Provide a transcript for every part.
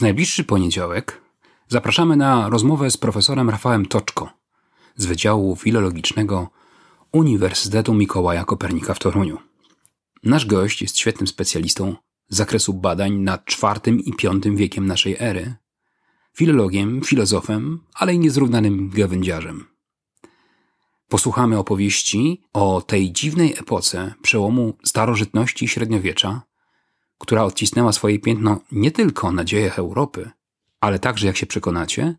najbliższy poniedziałek zapraszamy na rozmowę z profesorem Rafałem Toczko z Wydziału Filologicznego Uniwersytetu Mikołaja Kopernika w Toruniu. Nasz gość jest świetnym specjalistą z zakresu badań nad IV i V wiekiem naszej ery, filologiem, filozofem, ale i niezrównanym gawędziarzem. Posłuchamy opowieści o tej dziwnej epoce przełomu starożytności i średniowiecza, która odcisnęła swoje piętno nie tylko na dziejach Europy, ale także, jak się przekonacie,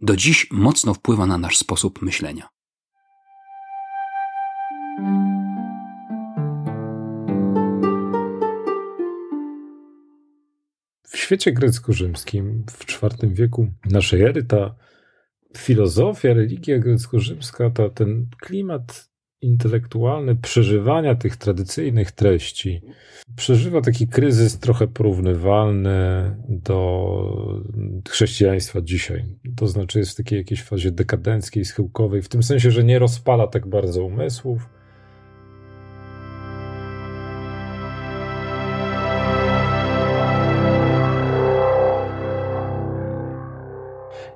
do dziś mocno wpływa na nasz sposób myślenia. W świecie grecko-rzymskim w IV wieku naszej ery ta filozofia, religia grecko-rzymska, ta, ten klimat intelektualny przeżywania tych tradycyjnych treści przeżywa taki kryzys trochę porównywalny do chrześcijaństwa dzisiaj. To znaczy jest w takiej jakiejś fazie dekadenckiej, schyłkowej, w tym sensie, że nie rozpala tak bardzo umysłów,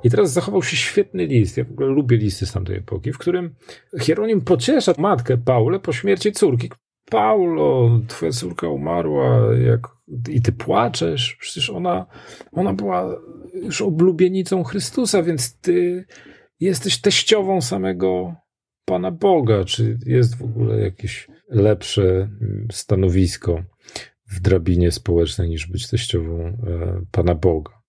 I teraz zachował się świetny list, ja w ogóle lubię listy z tamtej epoki, w którym Hieronim pociesza matkę Paulę po śmierci córki. Paulo, twoja córka umarła, jak, i ty płaczesz, przecież ona, ona była już oblubienicą Chrystusa, więc ty jesteś teściową samego Pana Boga. Czy jest w ogóle jakieś lepsze stanowisko w drabinie społecznej niż być teściową e, Pana Boga?